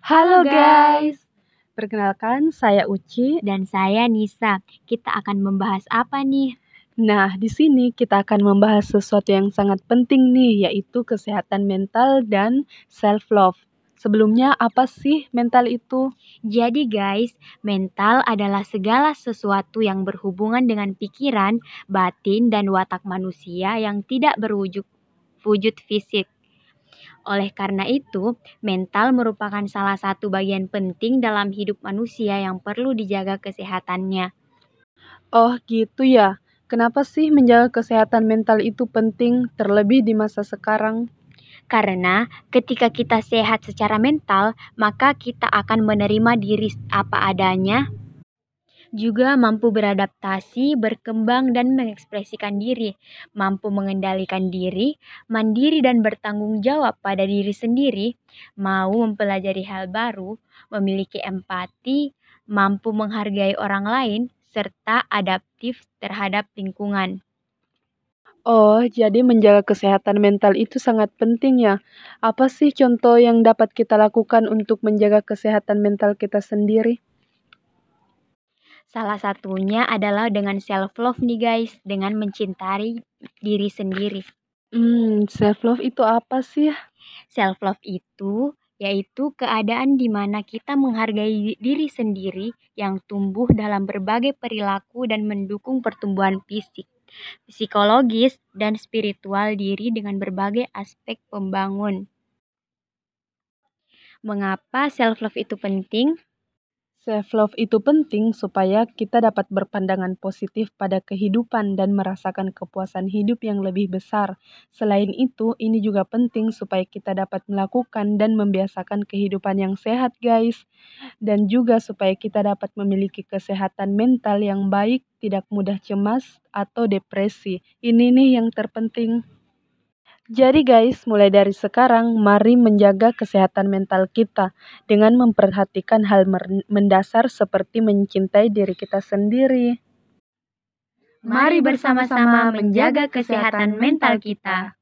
Halo guys, perkenalkan saya Uci. Dan saya Nisa. Kita akan membahas apa nih? Nah, di sini kita akan membahas sesuatu yang sangat penting nih, yaitu kesehatan mental dan self-love. Sebelumnya, apa sih mental itu? Jadi guys, mental adalah segala sesuatu yang berhubungan dengan pikiran, batin, dan watak manusia yang tidak berwujud wujud fisik. Oleh karena itu, mental merupakan salah satu bagian penting dalam hidup manusia yang perlu dijaga kesehatannya. Oh, gitu ya. Kenapa sih menjaga kesehatan mental itu penting, terlebih di masa sekarang? Karena ketika kita sehat secara mental, maka kita akan menerima diri apa adanya, juga mampu beradaptasi, berkembang, dan mengekspresikan diri, mampu mengendalikan diri, mandiri, dan bertanggung jawab pada diri sendiri, mau mempelajari hal baru, memiliki empati, mampu menghargai orang lain, serta adaptif terhadap lingkungan. Oh, jadi menjaga kesehatan mental itu sangat penting ya. Apa sih contoh yang dapat kita lakukan untuk menjaga kesehatan mental kita sendiri? Salah satunya adalah dengan self-love nih guys, dengan mencintai diri sendiri. Hmm, self-love itu apa sih? Self-love itu yaitu keadaan di mana kita menghargai diri sendiri yang tumbuh dalam berbagai perilaku dan mendukung pertumbuhan fisik, psikologis, dan spiritual diri dengan berbagai aspek pembangun. Mengapa self-love itu penting? Self-love itu penting supaya kita dapat berpandangan positif pada kehidupan dan merasakan kepuasan hidup yang lebih besar. Selain itu, ini juga penting supaya kita dapat melakukan dan membiasakan kehidupan yang sehat, guys. Dan juga supaya kita dapat memiliki kesehatan mental yang baik, tidak mudah cemas atau depresi. Ini nih yang terpenting. Jadi guys, mulai dari sekarang mari menjaga kesehatan mental kita dengan memperhatikan hal mendasar seperti mencintai diri kita sendiri. Mari bersama-sama menjaga kesehatan mental kita.